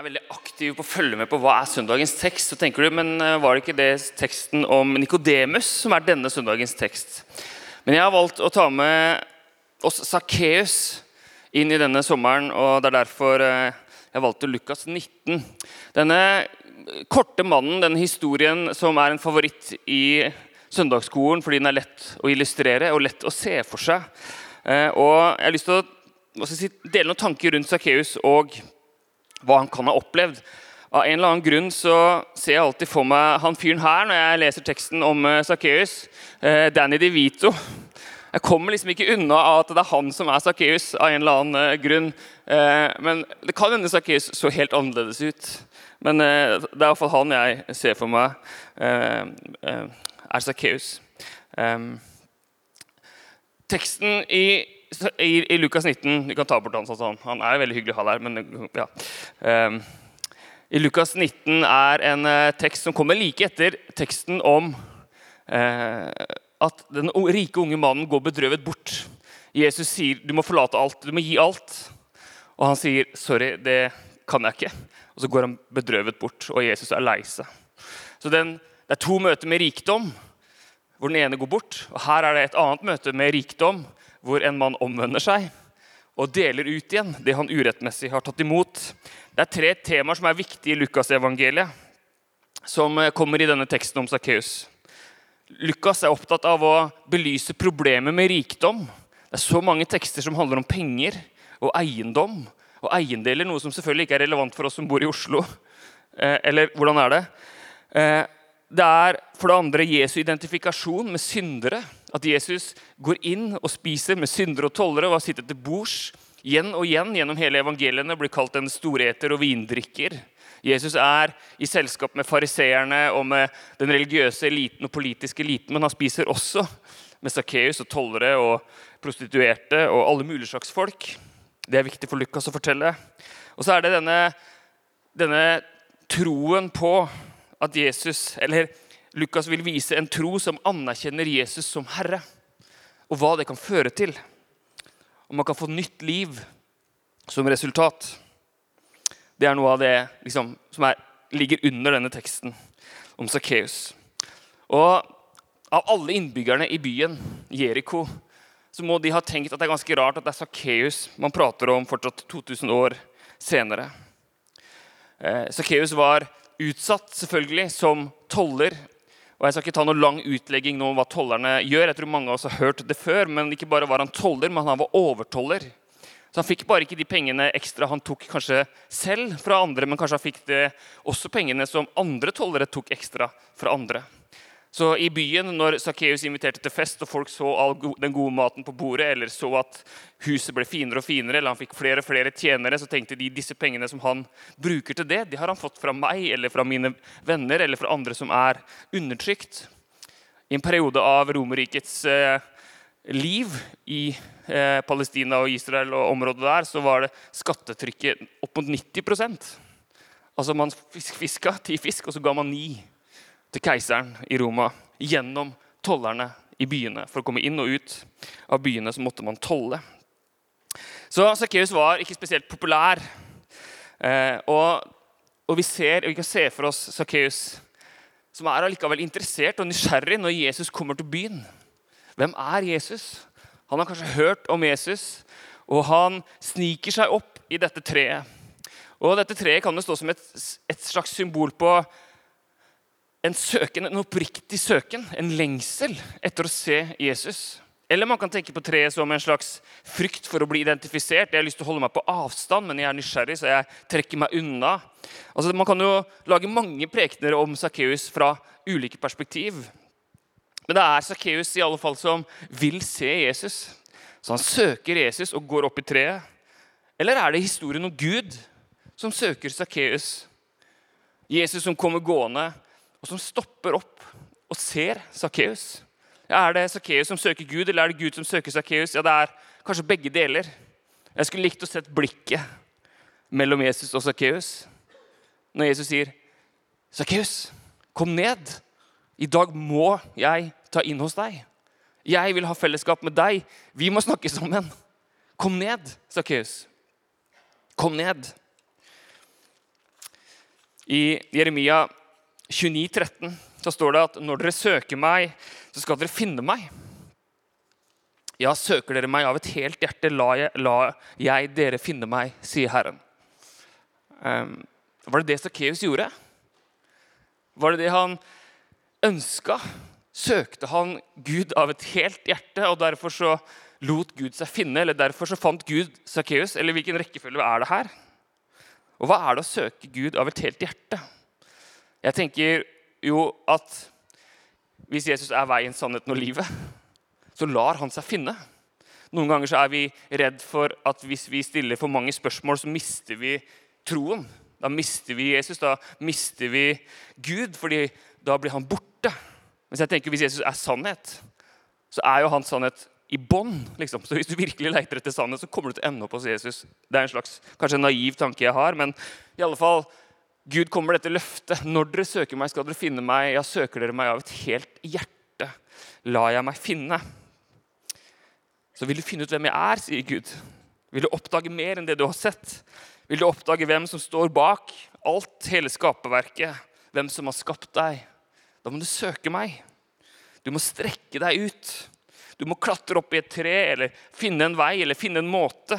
er veldig aktiv på å følge med på hva er søndagens tekst, så tenker du, men eh, var det ikke det teksten om Nikodemus som er denne søndagens tekst? Men jeg har valgt å ta med oss Sakkeus inn i denne sommeren, og det er derfor eh, jeg valgte Lukas 19. Denne korte mannen, denne historien som er en favoritt i søndagsskolen fordi den er lett å illustrere og lett å se for seg. Eh, og jeg har lyst til å si, dele noen tanker rundt Sakkeus og hva han kan ha opplevd. Av en eller annen grunn så ser jeg alltid for meg han fyren her når jeg leser teksten om Sakkeus. Eh, Danny DeVito. Jeg kommer liksom ikke unna at det er han som er Sakkeus av en eller annen eh, grunn. Eh, men det kan hende Sakkeus så helt annerledes ut. Men det er iallfall han jeg ser for meg er Sakkeus. Teksten i i, i, Lukas 19 Du kan ta bort han sånn. Han er veldig hyggelig å ha der. men ja. Um, I Lukas 19 er en uh, tekst som kommer like etter teksten om uh, at den rike unge mannen går bedrøvet bort. Jesus sier du må forlate alt, du må gi alt. Og han sier sorry, det kan jeg ikke. Og så går han bedrøvet bort, og Jesus er lei seg. Så den, Det er to møter med rikdom, hvor den ene går bort. Og her er det et annet møte med rikdom, hvor en mann omvender seg og deler ut igjen det han urettmessig har tatt imot. Det er tre temaer som er viktige i Lukasevangeliet, som eh, kommer i denne teksten om Sakkeus. Lukas er opptatt av å belyse problemet med rikdom. Det er så mange tekster som handler om penger og eiendom og eiendeler, noe som selvfølgelig ikke er relevant for oss som bor i Oslo. Eh, eller hvordan er det? Eh, det er for det andre Jesu identifikasjon med syndere. At Jesus går inn og spiser med syndere og tollere og har sittet til bords igjen og igjen gjennom hele evangeliene blir kalt en storeter og vindrikker. Jesus er i selskap med fariseerne og med den religiøse eliten og politiske eliten, men han spiser også med Sakkeus og tollere og prostituerte og alle mulige slags folk. Det er viktig for Lukas å fortelle. Og så er det denne, denne troen på at Jesus, eller Lukas vil vise en tro som anerkjenner Jesus som herre, og hva det kan føre til. Om man kan få nytt liv som resultat. Det er noe av det liksom, som er, ligger under denne teksten om Sakkeus. Og av alle innbyggerne i byen Jeriko så må de ha tenkt at det er ganske rart at det er Sakkeus man prater om fortsatt 2000 år senere. Eh, Sakkeus var utsatt selvfølgelig som toller. Og Jeg skal ikke ta noe lang utlegging nå om hva tollerne gjør. Jeg tror mange av oss har hørt det før, men Ikke bare var han toller, men han var overtoller. Så Han fikk bare ikke de pengene ekstra han tok kanskje selv fra andre, men kanskje han fikk det også pengene som andre tollere tok ekstra fra andre. Så i byen, når Sakkeus inviterte til fest, og folk så all den gode maten på bordet, eller så at huset ble finere og finere, eller han fikk flere og flere tjenere, så tenkte de disse pengene som han bruker til det, de har han fått fra meg eller fra mine venner eller fra andre som er undertrykt. I en periode av Romerrikets eh, liv i eh, Palestina og Israel og området der, så var det skattetrykket opp mot 90% Altså Man fiska ti fisk, og så ga man ni til keiseren i Roma gjennom tollerne i byene. For å komme inn og ut av byene så måtte man tolle. Så Sakkeus var ikke spesielt populær. Eh, og, og, vi, ser, vi kan se for oss Sakkeus som er allikevel interessert og nysgjerrig når Jesus kommer til byen. Hvem er Jesus? Han har kanskje hørt om Jesus, og han sniker seg opp i dette treet. Og Dette treet kan jo stå som et, et slags symbol på en søken, en oppriktig søken, en lengsel etter å se Jesus. Eller man kan tenke på treet som en slags frykt for å bli identifisert. Jeg har lyst til å holde meg på avstand, men jeg er nysgjerrig, så jeg trekker meg unna. Altså, man kan jo lage mange prekener om Sakkeus fra ulike perspektiv. Men det er Sakkeus i alle fall som vil se Jesus. Så han søker Jesus og går opp i treet. Eller er det historien om Gud som søker Sakkeus? Jesus som kommer gående og som stopper opp og ser Sakkeus. Ja, er det Sakkeus som søker Gud, eller er det Gud som søker Sakkeus? Ja, det er kanskje begge deler. Jeg skulle likt å sett blikket mellom Jesus og Sakkeus når Jesus sier, 'Sakkeus, kom ned. I dag må jeg ta inn hos deg.' 'Jeg vil ha fellesskap med deg. Vi må snakke sammen.' 'Kom ned, Sakkeus. Kom ned.' I Jeremia 29, 13, så står det at når dere søker meg, så skal dere finne meg. Ja, søker dere meg av et helt hjerte, la jeg, la jeg dere finne meg, sier Herren. Um, var det det Sakkeus gjorde? Var det det han ønska? Søkte han Gud av et helt hjerte, og derfor så lot Gud seg finne? Eller derfor så fant Gud Sakkeus? Eller hvilken rekkefølge er det her? Og hva er det å søke Gud av et helt hjerte? Jeg tenker jo at hvis Jesus er veien, sannheten og livet, så lar han seg finne. Noen ganger så er vi redd for at hvis vi stiller for mange spørsmål, så mister vi troen. Da mister vi Jesus, da mister vi Gud, fordi da blir han borte. Mens jeg tenker hvis Jesus er sannhet, så er jo hans sannhet i bånn. Liksom. Så hvis du virkelig leter etter sannhet, så kommer du til å ende opp hos Jesus. Det er en slags kanskje en naiv tanke jeg har, men i alle fall, Gud kommer dette løftet. Når dere søker meg, skal dere finne meg. Ja, søker dere meg av et helt hjerte, lar jeg meg finne. Så vil du finne ut hvem jeg er, sier Gud. Vil du oppdage mer enn det du har sett? Vil du oppdage hvem som står bak alt, hele skaperverket? Hvem som har skapt deg? Da må du søke meg. Du må strekke deg ut. Du må klatre opp i et tre eller finne en vei eller finne en måte.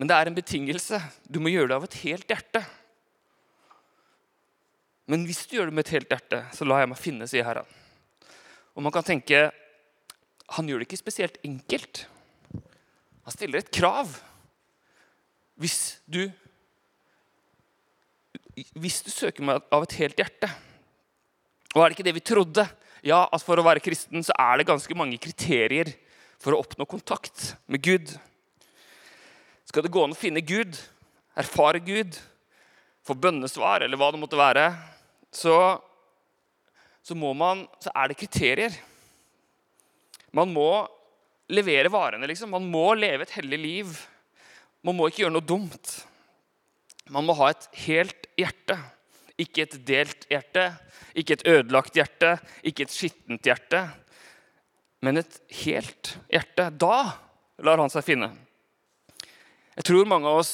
Men det er en betingelse. Du må gjøre det av et helt hjerte. Men hvis du gjør det med et helt hjerte, så lar jeg meg finne, sier Herren. Og man kan tenke han gjør det ikke spesielt enkelt. Han stiller et krav. Hvis du Hvis du søker meg av et helt hjerte Og er det ikke det vi trodde? Ja, at for å være kristen så er det ganske mange kriterier for å oppnå kontakt med Gud. Skal det gå an å finne Gud, erfare Gud, få bønnesvar eller hva det måtte være, så, så, man, så er det kriterier. Man må levere varene, liksom. Man må leve et hellig liv. Man må ikke gjøre noe dumt. Man må ha et helt hjerte. Ikke et delt hjerte, ikke et ødelagt hjerte, ikke et skittent hjerte. Men et helt hjerte. Da lar han seg finne. Jeg tror mange av oss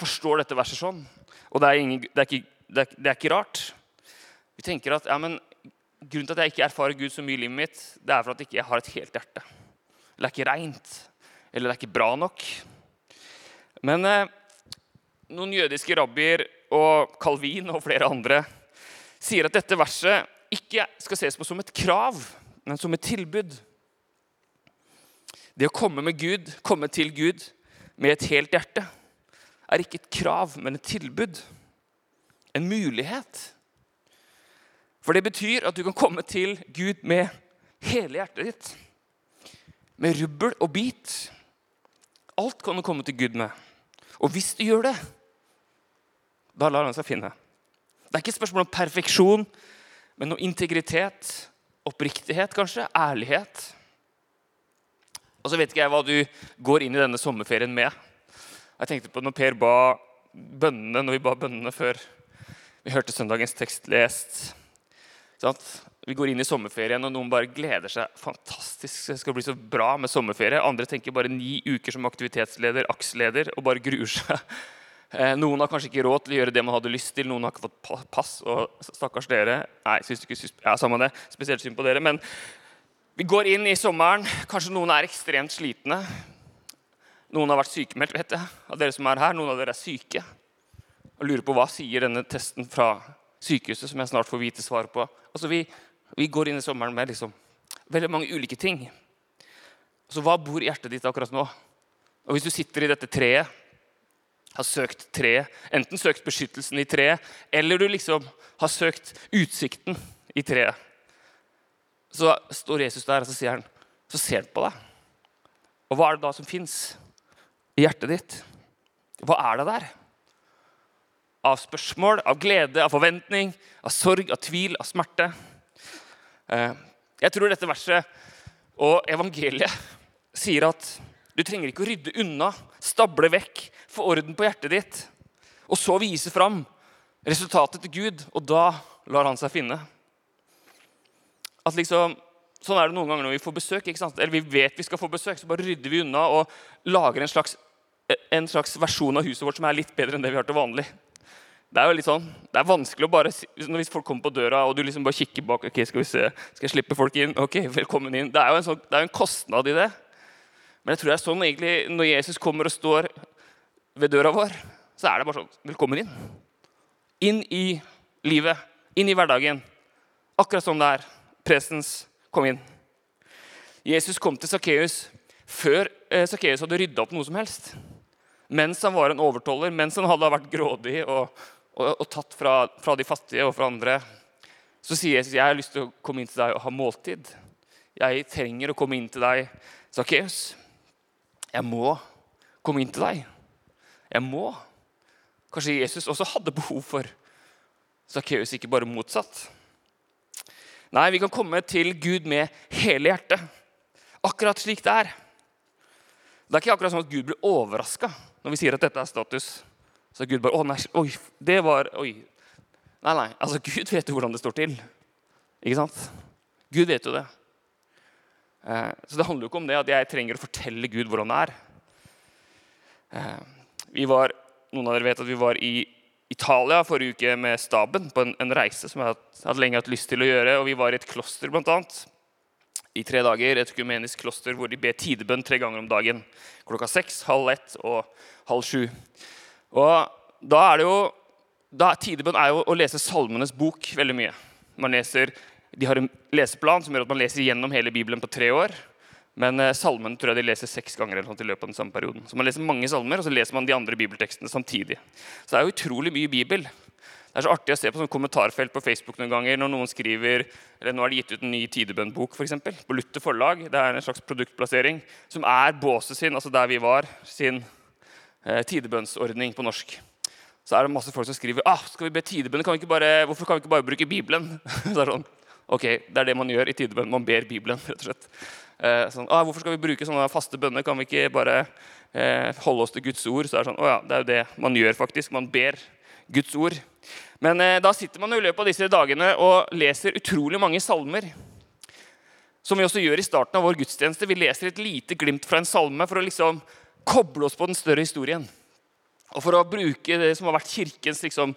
forstår dette verset sånn. Og det er, ingen, det er, ikke, det er, det er ikke, rart. Vi tenker at ja, men, grunnen til at jeg ikke erfarer Gud så mye i livet mitt, det er for at jeg ikke har et helt hjerte. Eller det er ikke reint. Eller det er ikke bra nok. Men eh, noen jødiske rabbier og Calvin og flere andre sier at dette verset ikke skal ses på som et krav, men som et tilbud. Det å komme med Gud, komme til Gud, med et helt hjerte er ikke et krav, men et tilbud. En mulighet. For det betyr at du kan komme til Gud med hele hjertet ditt. Med rubbel og bit. Alt kan du komme til Gud med. Og hvis du gjør det, da lar han seg finne. Det er ikke et spørsmål om perfeksjon, men om integritet, oppriktighet kanskje, ærlighet. Og så vet ikke jeg hva du går inn i denne sommerferien med. Jeg tenkte på når Per ba bønnene når vi ba bønnene før vi hørte søndagens tekst lest. Vi går inn i sommerferien, og noen bare gleder seg. Fantastisk, det skal bli så bra med sommerferie. Andre tenker bare ni uker som aktivitetsleder, AKS-leder, og bare gruer seg. Eh, noen har kanskje ikke råd til å gjøre det man hadde lyst til. Noen har ikke fått pass. og stakkars dere. Nei, synes ikke, ja, samme det. Spesielt synd på dere. Men vi går inn i sommeren. Kanskje noen er ekstremt slitne. Noen har vært sykemeldt, vet jeg, av dere som er her. Noen av dere er syke. Og lurer på hva sier denne testen fra sykehuset, som jeg snart får vite svaret på. Altså, vi, vi, går inn i sommeren med liksom, veldig mange ulike ting. Så hva bor i hjertet ditt akkurat nå? Og Hvis du sitter i dette treet, har søkt treet, enten søkt beskyttelsen i treet, eller du liksom har søkt utsikten i treet så står Jesus der og så sier han, så ser han på deg. Og hva er det da som fins i hjertet ditt? Hva er det der? Av spørsmål, av glede, av forventning, av sorg, av tvil, av smerte. Eh, jeg tror dette verset og evangeliet sier at du trenger ikke å rydde unna, stable vekk, få orden på hjertet ditt, og så vise fram resultatet til Gud, og da lar han seg finne at liksom, Sånn er det noen ganger når vi får besøk. Eller vi vet vi skal få besøk, så bare rydder vi unna og lager en slags, en slags versjon av huset vårt som er litt bedre enn det vi har til vanlig. Det er jo litt sånn, det er vanskelig å bare Hvis folk kommer på døra og du liksom bare kikker bak ok, Skal vi se, skal jeg slippe folk inn? Ok, velkommen inn. Det er jo en, sånn, det er en kostnad i det. Men jeg tror det er sånn egentlig når Jesus kommer og står ved døra vår, så er det bare sånn Velkommen inn. Inn i livet. Inn i hverdagen. Akkurat sånn det er. Presens, kom inn. Jesus kom til Sakkeus før Sakkeus hadde rydda opp noe som helst. Mens han var en overtoller, mens han hadde vært grådig og og, og tatt fra, fra, de fattige og fra andre, så sier Jesus jeg har lyst til å komme inn til deg og ha måltid. Jeg trenger å komme inn til deg, Sakkeus. Jeg må komme inn til deg. Jeg må. Kanskje Jesus også hadde behov for Sakkeus, ikke bare motsatt. Nei, vi kan komme til Gud med hele hjertet. Akkurat slik det er. Det er ikke akkurat sånn at Gud blir overraska når vi sier at dette er status. Så Gud bare Å, nei, oi, det var Oi. Nei, nei. Altså, Gud vet jo hvordan det står til. Ikke sant? Gud vet jo det. Eh, så det handler jo ikke om det at jeg trenger å fortelle Gud hvordan det er. Eh, vi var, Noen av dere vet at vi var i Italia forrige uke med staben på en, en reise som jeg hadde lenge hatt lyst til å gjøre. og Vi var i et kloster blant annet, i tre dager. Et økumenisk kloster hvor de ber tidebønn tre ganger om dagen. Klokka seks, halv ett og halv sju. Og da er det jo, da Tidebønn er jo å lese Salmenes bok veldig mye. Man leser, de har en leseplan som gjør at man leser gjennom hele Bibelen på tre år. Men eh, salmen tror jeg de leser seks ganger eller sånt i løpet av den samme perioden. Så man leser mange salmer, og så leser man de andre bibeltekstene samtidig. Så det er jo utrolig mye Bibel. Det er så artig å se på sånn kommentarfelt på Facebook noen ganger når noen skriver eller Nå er det gitt ut en ny tidebønnbok for eksempel, på Luther forlag. Det er en slags produktplassering som er båset sin, altså der vi var, sin tidebønnsordning på norsk. Så er det masse folk som skriver ah, skal vi be tidebønn, kan vi bare, hvorfor kan vi ikke bare bruke Bibelen. så er det sånn, ok, det er det man gjør i tidebønn. Man ber Bibelen. rett og slett. Eh, sånn, ah, hvorfor skal vi bruke sånne faste bønner? Kan vi ikke bare eh, holde oss til Guds ord? Så er det sånn, oh, ja, det er jo det man gjør, faktisk. Man ber Guds ord. Men eh, da sitter man i løpet av disse dagene og leser utrolig mange salmer. Som vi også gjør i starten av vår gudstjeneste. Vi leser et lite glimt fra en salme for å liksom koble oss på den større historien. Og for å bruke det som har vært kirkens liksom,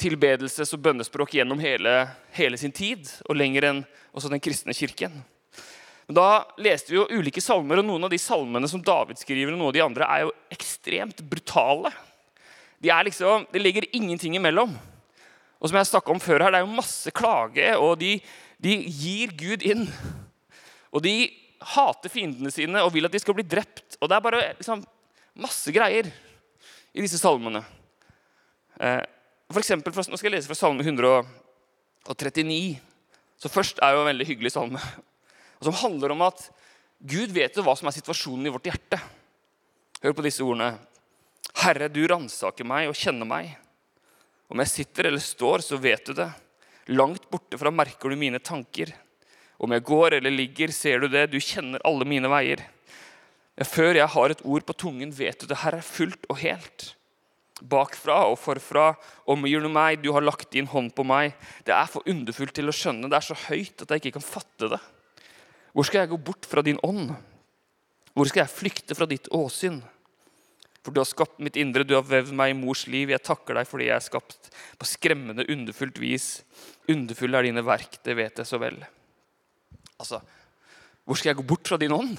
tilbedelses- og bønnespråk gjennom hele, hele, sin tid, og lenger enn også den kristne kirken. Men da leste vi jo ulike salmer, og noen av de salmene som David skriver, og noen av de andre, er jo ekstremt brutale. De er liksom, Det ligger ingenting imellom. Og som jeg om før her, Det er jo masse klage, og de, de gir Gud inn. Og de hater fiendene sine og vil at de skal bli drept. Og det er bare liksom, masse greier i disse salmene. Eh, for eksempel, nå skal jeg lese fra salme 139. Så først er jo en veldig hyggelig salme. Som handler om at Gud vet jo hva som er situasjonen i vårt hjerte. Hør på disse ordene. Herre, du ransaker meg og kjenner meg. Om jeg sitter eller står, så vet du det. Langt borte fra merker du mine tanker. Om jeg går eller ligger, ser du det. Du kjenner alle mine veier. Før jeg har et ord på tungen, vet du det. Her er fullt og helt. Bakfra og forfra omgir du meg, du har lagt din hånd på meg. Det er for underfullt til å skjønne, det er så høyt at jeg ikke kan fatte det. Hvor skal jeg gå bort fra din ånd? Hvor skal jeg flykte fra ditt åsyn? For du har skapt mitt indre, du har vevd meg i mors liv. Jeg takker deg fordi jeg er skapt på skremmende, underfullt vis. Underfulle er dine verk, det vet jeg så vel. Altså, hvor skal jeg gå bort fra din ånd?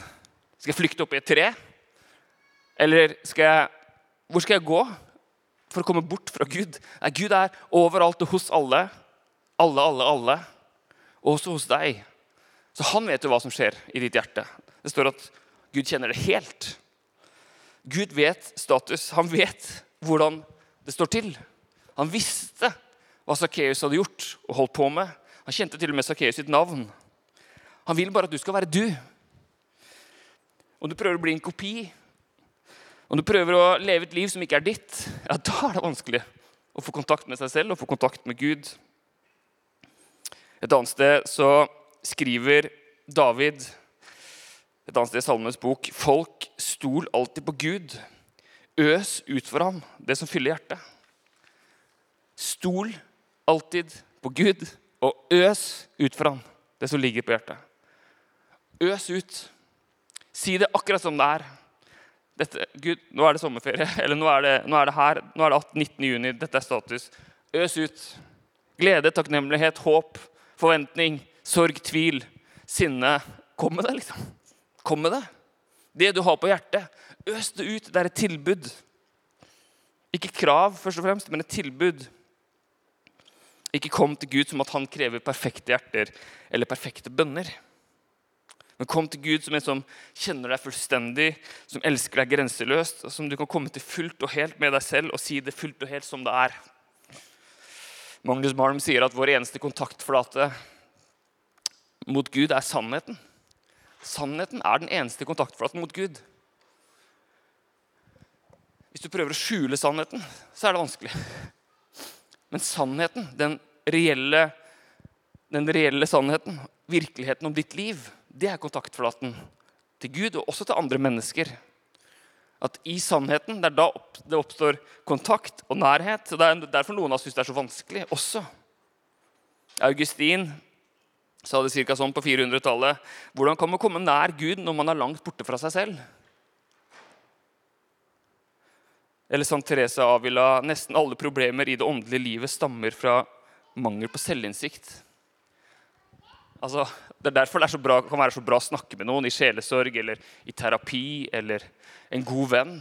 Skal jeg flykte opp i et tre? Eller skal jeg, hvor skal jeg gå for å komme bort fra Gud? Nei, Gud er overalt og hos alle. Alle, alle, alle. Og også hos deg. Så han vet jo hva som skjer i ditt hjerte. Det står at Gud kjenner det helt. Gud vet status. Han vet hvordan det står til. Han visste hva Sakkeus hadde gjort og holdt på med. Han kjente til og med Sakkeus sitt navn. Han vil bare at du skal være du. Om du prøver å bli en kopi, om du prøver å leve et liv som ikke er ditt, ja, da er det vanskelig å få kontakt med seg selv og få kontakt med Gud. Et annet sted så skriver David et annet sted i Salmenes bok Folk stol alltid på Gud. Øs ut for ham det som fyller hjertet. Stol alltid på Gud, og øs ut for ham det som ligger på hjertet. Øs ut. Si det akkurat som det er. Dette, Gud, nå er det sommerferie. Eller nå er det, nå er det her. Nå er det 19. juni. Dette er status. Øs ut. Glede, takknemlighet, håp, forventning, sorg, tvil, sinne. Kom med det, liksom. Kom med det. Det du har på hjertet. Øs det ut. Det er et tilbud. Ikke krav, først og fremst, men et tilbud. Ikke kom til Gud som at han krever perfekte hjerter eller perfekte bønner. Men kom til Gud som en som kjenner deg fullstendig, som elsker deg grenseløst, og som du kan komme til fullt og helt med deg selv og si det fullt og helt som det er. Magnus Malm sier at vår eneste kontaktflate mot Gud er sannheten. Sannheten er den eneste kontaktflaten mot Gud. Hvis du prøver å skjule sannheten, så er det vanskelig. Men sannheten, den reelle, den reelle sannheten, virkeligheten om ditt liv, det er kontaktflaten til Gud og også til andre mennesker. At i sannheten, det er da det oppstår kontakt og nærhet. og Det er derfor noen av oss syns det er så vanskelig også. Augustin sa det ca. sånn på 400-tallet. Hvordan kan man komme nær Gud når man er langt borte fra seg selv? Eller som Therese Avila, nesten alle problemer i det åndelige livet stammer fra mangel på selvinnsikt. Altså, det er derfor det er bra, kan være så bra å snakke med noen i sjelesorg eller i terapi eller en god venn.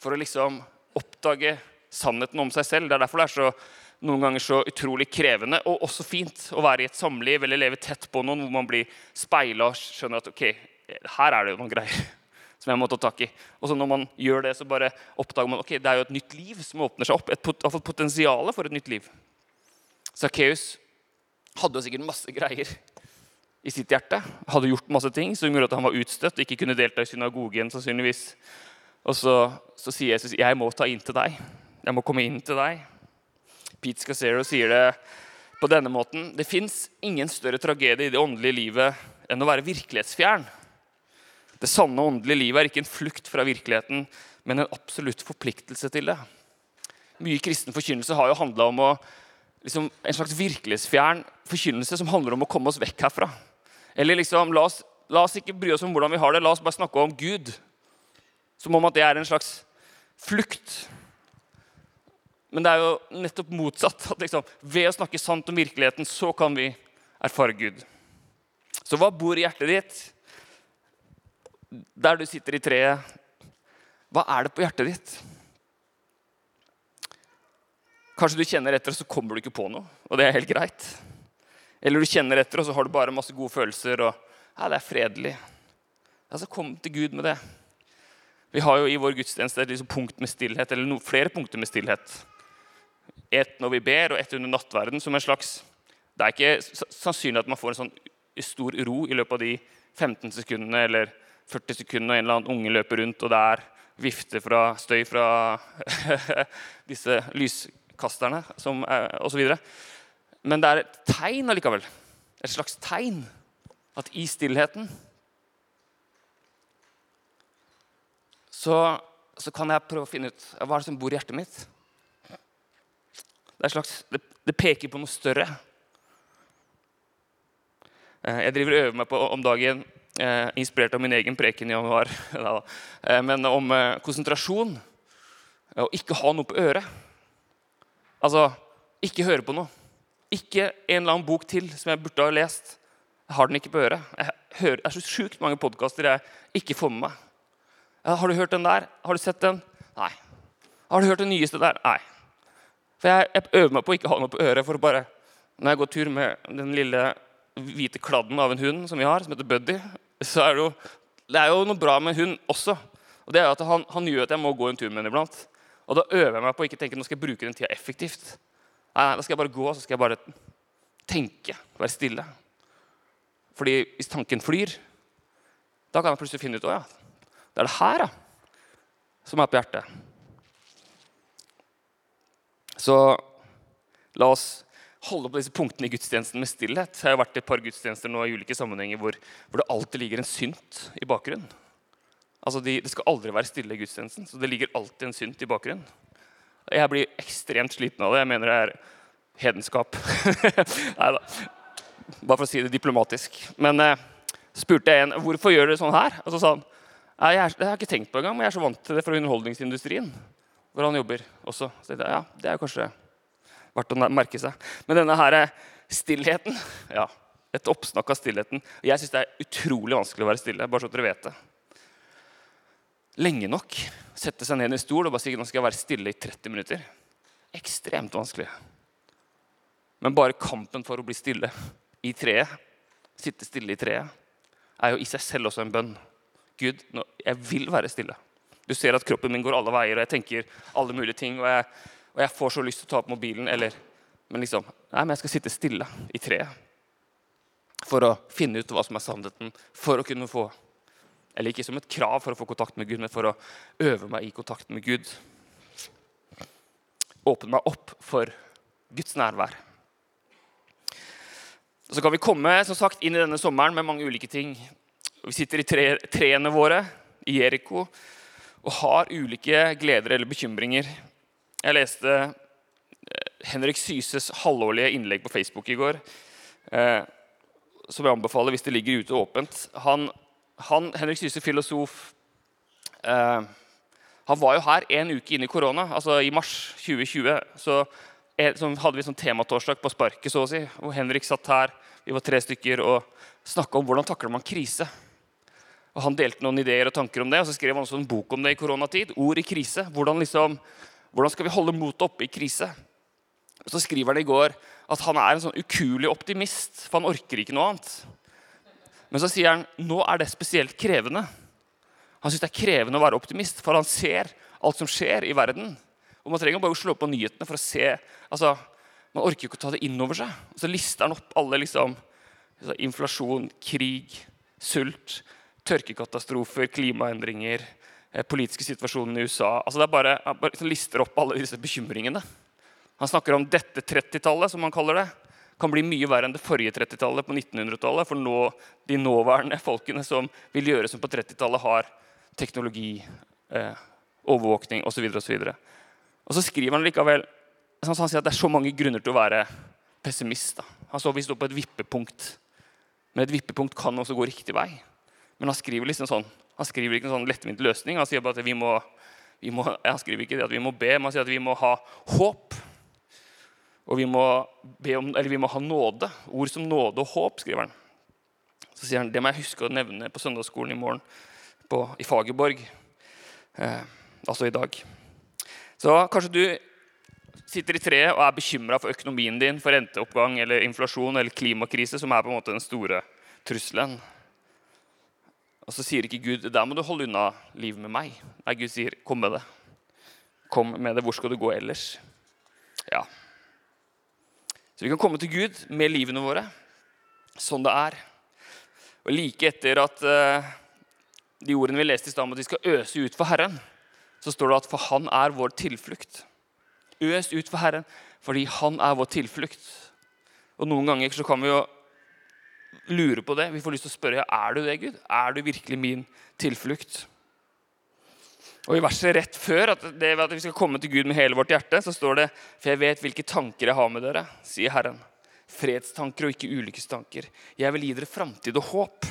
For å liksom oppdage sannheten om seg selv. Det er derfor det er så, noen ganger så utrolig krevende og også fint å være i et samliv eller leve tett på noen hvor man blir speila og skjønner at ok, her er det jo noen greier som jeg må ta tak i. Og så når man gjør det, så bare oppdager man ok, det er jo et nytt liv som åpner seg opp. Et pot potensialet for et nytt liv. Sakkeus hadde jo sikkert masse greier i sitt hjerte. Hadde gjort masse ting som gjorde at han var utstøtt og ikke kunne delta i synagogen. sannsynligvis. Og så, så sier Jesus jeg må ta inn til deg. Jeg må komme inn til deg. Pete Scassero sier det på denne måten. Det fins ingen større tragedie i det åndelige livet enn å være virkelighetsfjern. Det sanne åndelige livet er ikke en flukt fra virkeligheten, men en absolutt forpliktelse til det. Mye kristen forkynnelse har jo handla om å, liksom, en slags virkelighetsfjern forkynnelse som handler om å komme oss vekk herfra. Eller liksom, la oss, la oss, ikke bry oss om hvordan vi har det, la oss bare snakke om Gud. Som om at det er en slags flukt. Men det er jo nettopp motsatt. at liksom, Ved å snakke sant om virkeligheten, så kan vi erfare Gud. Så hva bor i hjertet ditt? Der du sitter i treet, hva er det på hjertet ditt? Kanskje du kjenner etter, og så kommer du ikke på noe. Og det er helt greit. Eller du kjenner etter, og så har du bare masse gode følelser. og ja, det er fredelig. Altså, Kom til Gud med det. Vi har jo i vår gudstjeneste et liksom punkt med stillhet, eller no, flere punkter med stillhet. Et når vi ber, og et under nattverden. som en slags, Det er ikke sannsynlig at man får en sånn stor ro i løpet av de 15 sekundene eller 40 sekundene og en eller annen unge løper rundt, og det er vifte fra støy fra disse lyskasterne osv. Men det er et tegn allikevel. Et slags tegn. At i stillheten så, så, kan jeg prøve å finne ut hva er det som bor i hjertet mitt. Det, slags, det, det peker på noe større. Eh, jeg driver og øver meg på om dagen, eh, inspirert av min egen preken i januar, eh, men om konsentrasjon og ikke ha noe på øret. Altså ikke høre på noe. Ikke en eller annen bok til som jeg burde ha lest. Jeg har den ikke på øret. Jeg hører, det er så sjukt mange podkaster jeg ikke får med meg. Har du hørt den der? Har du sett den? Nei. Har du hørt den nyeste der? Nei. For jeg, jeg øver meg på å ikke ha noe på øret. for å bare, Når jeg går tur med den lille hvite kladden av en hund som vi har, som heter Buddy, så er det jo, det er jo noe bra med hund også. Og det er at han, han gjør at jeg må gå en tur med den iblant. Og da øver jeg meg på å ikke tenke nå skal jeg bruke den tida effektivt. Nei, da skal jeg bare gå så skal jeg bare tenke, være stille. Fordi hvis tanken flyr, da kan jeg plutselig finne ut å ja, det er det her da, som er på hjertet. Så la oss holde på disse punktene i gudstjenesten med stillhet. Jeg har vært i et par gudstjenester nå i ulike sammenhenger hvor, hvor det alltid ligger en synt i bakgrunnen. Altså de, Det skal aldri være stille i gudstjenesten, så det ligger alltid en synt i bakgrunnen. Jeg blir ekstremt sliten av det. Jeg mener det er hedenskap. Nei da. Bare for å si det diplomatisk. Men eh, spurte jeg en hvorfor gjør dere sånn her. Og så sa han jeg, jeg, har ikke tenkt på engang, men jeg er så vant til det fra underholdningsindustrien. Hvor han jobber også. Så jeg, ja, det er kanskje Verdt å merke seg. Men denne her stillheten ja, Et oppsnakk av stillheten. Jeg syns det er utrolig vanskelig å være stille. bare så dere vet det. Lenge nok. Sette seg ned i en stol og bare si nå skal være stille i 30 minutter. Ekstremt vanskelig. Men bare kampen for å bli stille i treet, sitte stille i treet, er jo i seg selv også en bønn. Gud, nå, jeg vil være stille. Du ser at kroppen min går alle veier, og jeg tenker alle mulige ting. Og jeg, og jeg får så lyst til å ta opp mobilen, eller Men liksom Nei, men jeg skal sitte stille i treet. For å finne ut hva som er sannheten, for å kunne få Eller ikke som et krav for å få kontakt med Gud, men for å øve meg i kontakt med Gud. Åpne meg opp for Guds nærvær. Så kan vi komme som sagt, inn i denne sommeren med mange ulike ting. Vi sitter i tre, treene våre i Jeriko og har ulike gleder eller bekymringer. Jeg leste eh, Henrik Syses halvårlige innlegg på Facebook i går. Eh, som jeg anbefaler hvis det ligger ute åpent. Han, han, Henrik Syse, filosof, eh, han var jo her en uke inn i korona. altså I mars 2020 så, så hadde vi sånn tematorsdag på sparket, så å si. Og Henrik satt her, vi var tre stykker, og snakka om hvordan takler man krise. Og Han delte noen ideer og tanker om det, og så skrev han også en bok om det i koronatid. Ord i krise. Hvordan, liksom, hvordan skal vi holde motet oppe i krise? Og Så skriver han i går at han er en sånn ukuelig optimist, for han orker ikke noe annet. Men så sier han nå er det spesielt krevende. Han syns det er krevende å være optimist, for han ser alt som skjer i verden. Og Man trenger bare å slå på nyhetene for å se altså, Man orker jo ikke å ta det inn over seg. Og så lister han opp alle liksom, inflasjon, krig, sult tørkekatastrofer, klimaendringer, eh, politiske situasjonen i USA. Altså det er bare, Han bare liksom lister opp alle disse bekymringene. Han snakker om dette 30-tallet, som han kaller det. Kan bli mye verre enn det forrige 30-tallet på 1900-tallet. For nå, de nåværende folkene som vil gjøre som på 30-tallet, har teknologi, eh, overvåkning osv. Og, så og, og så skriver han likevel han sier at det er så mange grunner til å være pessimist. Da. Han så vi står på et vippepunkt. Men et vippepunkt kan også gå riktig vei. Men han skriver liksom sånn, han skriver ikke en sånn lettvint løsning. Han sier bare at vi må, vi må, han skriver ikke det at vi må be, men han sier at vi må ha håp. Og vi må, om, vi må ha nåde. Ord som nåde og håp, skriver han. Så sier han det må jeg huske å nevne på søndagsskolen i morgen på, i Fagerborg. Eh, altså i dag. Så kanskje du sitter i treet og er bekymra for økonomien din, for renteoppgang eller inflasjon eller klimakrise, som er på en måte den store trusselen. Og så sier ikke Gud der må du holde unna livet med meg. Nei, Gud sier kom med det. Kom med det. Hvor skal du gå ellers? Ja. Vi kan komme til Gud med livene våre sånn det er. Og like etter at uh, de ordene vi leste i stad om at vi skal øse ut for Herren, så står det at for Han er vår tilflukt. Øs ut for Herren fordi Han er vår tilflukt. Og Noen ganger så kan vi jo lure på det. Vi får lyst til å spørre er du det, Gud. Er du virkelig min tilflukt? Og I verset rett før at, det, at vi skal komme til Gud med hele vårt hjerte, så står det For jeg vet hvilke tanker jeg har med dere, sier Herren. Fredstanker og ikke ulykkestanker. Jeg vil gi dere framtid og håp.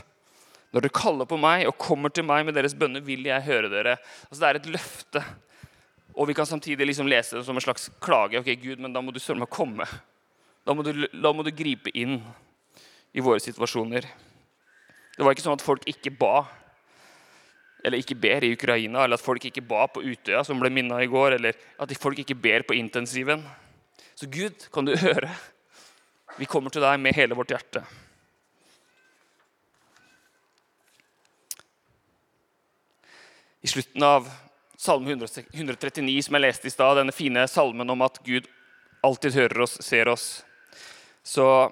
Når dere kaller på meg og kommer til meg med deres bønner, vil jeg høre dere. Altså Det er et løfte. Og vi kan samtidig liksom lese det som en slags klage. Ok, Gud, men da må du søren meg komme. Da må, du, da må du gripe inn i våre situasjoner. Det var ikke sånn at folk ikke ba eller ikke ber i Ukraina, eller at folk ikke ba på Utøya, som ble minna i går, eller at folk ikke ber på intensiven. Så Gud, kan du høre? Vi kommer til deg med hele vårt hjerte. I slutten av Salme 139, som jeg leste i stad, denne fine salmen om at Gud alltid hører oss, ser oss, så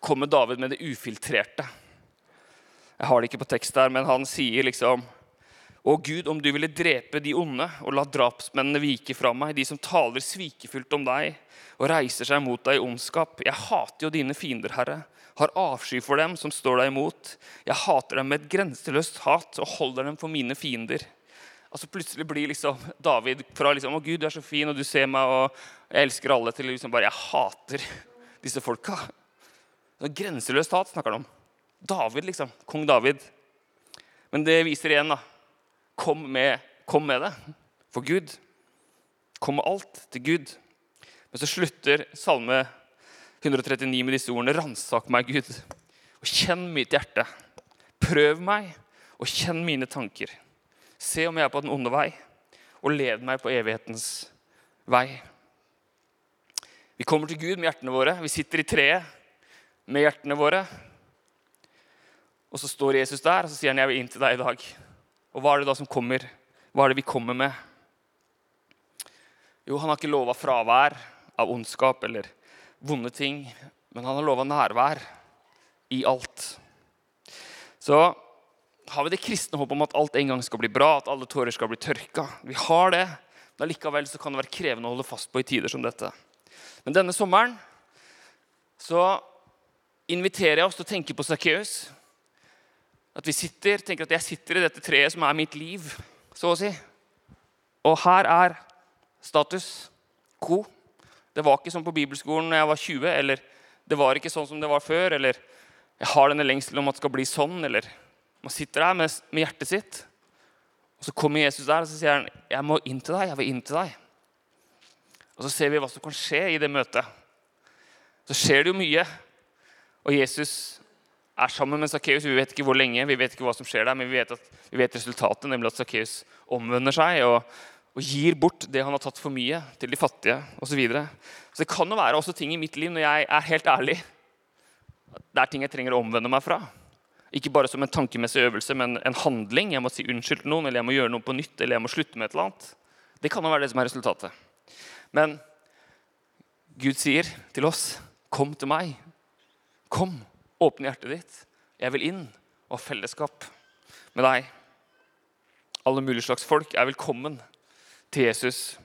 kommer David med det ufiltrerte. Jeg har det ikke på tekst der, men han sier liksom Å Gud, om du ville drepe de onde og la drapsmennene vike fra meg, de som taler svikefullt om deg og reiser seg mot deg i ondskap. Jeg hater jo dine fiender, Herre, har avsky for dem som står deg imot. Jeg hater dem med et grenseløst hat og holder dem for mine fiender. Altså Plutselig blir liksom David fra liksom, 'Å Gud, du er så fin, og du ser meg, og jeg elsker alle', til liksom bare 'Jeg hater disse folka'. Grenseløst hat snakker han om. David, liksom. Kong David. Men det viser igjen, da. Kom med, kom med det for Gud. Kom med alt til Gud. Men så slutter Salme 139 med disse ordene. Ransak meg, Gud, og kjenn mitt hjerte. Prøv meg og kjenn mine tanker. Se om jeg er på den onde vei, og led meg på evighetens vei. Vi kommer til Gud med hjertene våre. Vi sitter i treet med hjertene våre. Og så står Jesus der og så sier han, 'Jeg vil inn til deg i dag'. Og hva er det da som kommer? Hva er det vi kommer med? Jo, han har ikke lova fravær av ondskap eller vonde ting, men han har lova nærvær i alt. Så har vi det kristne håpet om at alt en gang skal bli bra, at alle tårer skal bli tørka. Vi har det, men allikevel kan det være krevende å holde fast på i tider som dette. Men denne sommeren så inviterer jeg oss til å tenke på Sakkeus. At vi sitter, tenker at jeg sitter i dette treet som er mitt liv, så å si. Og her er status quo. Det var ikke sånn på bibelskolen da jeg var 20, eller det var ikke sånn som det var før, eller jeg har denne lengselen om at det skal bli sånn, eller Man sitter der med, med hjertet sitt, og så kommer Jesus der og så sier han, 'Jeg må inn til deg. Jeg vil inn til deg.' Og så ser vi hva som kan skje i det møtet. Så skjer det jo mye. Og Jesus er sammen med Sakkeus. Vi vet ikke hvor lenge, vi vet ikke hva som skjer der, men vi vet, at, vi vet resultatet, nemlig at Sakkeus omvender seg og, og, gir bort det han har tatt for mye, til de fattige osv. Så, videre. så det kan jo være også ting i mitt liv når jeg er helt ærlig. Det er ting jeg trenger å omvende meg fra. Ikke bare som en tankemessig øvelse, men en handling. Jeg må si unnskyld til noen, eller jeg må gjøre noe på nytt, eller jeg må slutte med et eller annet. Det kan jo være det som er resultatet. Men Gud sier til oss, 'Kom til meg. Kom, åpne hjertet ditt. Jeg vil inn og ha fellesskap med deg.' Alle mulige slags folk er velkommen til Jesus.